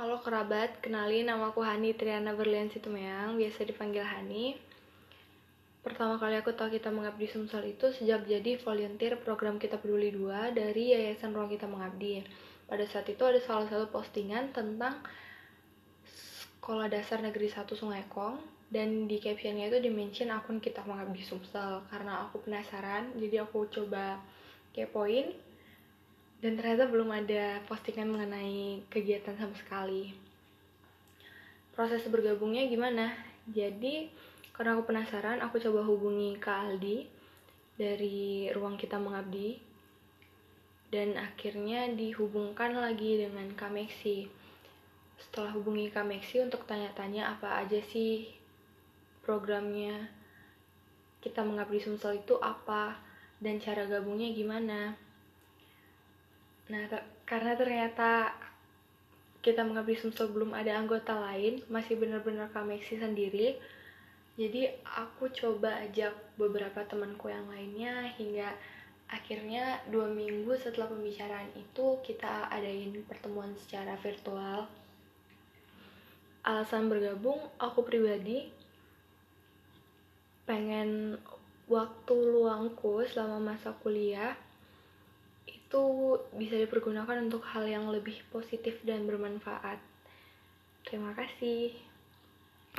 Halo kerabat, kenalin nama aku Hani Triana Berlian Situmeang, biasa dipanggil Hani. Pertama kali aku tahu kita mengabdi Sumsel itu sejak jadi volunteer program Kita Peduli 2 dari Yayasan Ruang Kita Mengabdi. Pada saat itu ada salah satu postingan tentang Sekolah Dasar Negeri 1 Sungai Kong dan di captionnya itu dimention akun Kita Mengabdi Sumsel karena aku penasaran jadi aku coba kepoin dan ternyata belum ada postingan mengenai kegiatan sama sekali. Proses bergabungnya gimana? Jadi karena aku penasaran aku coba hubungi Kak Aldi dari ruang kita mengabdi dan akhirnya dihubungkan lagi dengan Kak Meksi setelah hubungi Kak Meksi untuk tanya-tanya apa aja sih programnya kita mengabdi Sumsel itu apa dan cara gabungnya gimana Nah, karena ternyata kita mengabdi Sumsel belum ada anggota lain, masih benar-benar Kameksi sendiri. Jadi aku coba ajak beberapa temanku yang lainnya hingga akhirnya dua minggu setelah pembicaraan itu kita adain pertemuan secara virtual. Alasan bergabung aku pribadi pengen waktu luangku selama masa kuliah itu bisa dipergunakan untuk hal yang lebih positif dan bermanfaat. Terima kasih.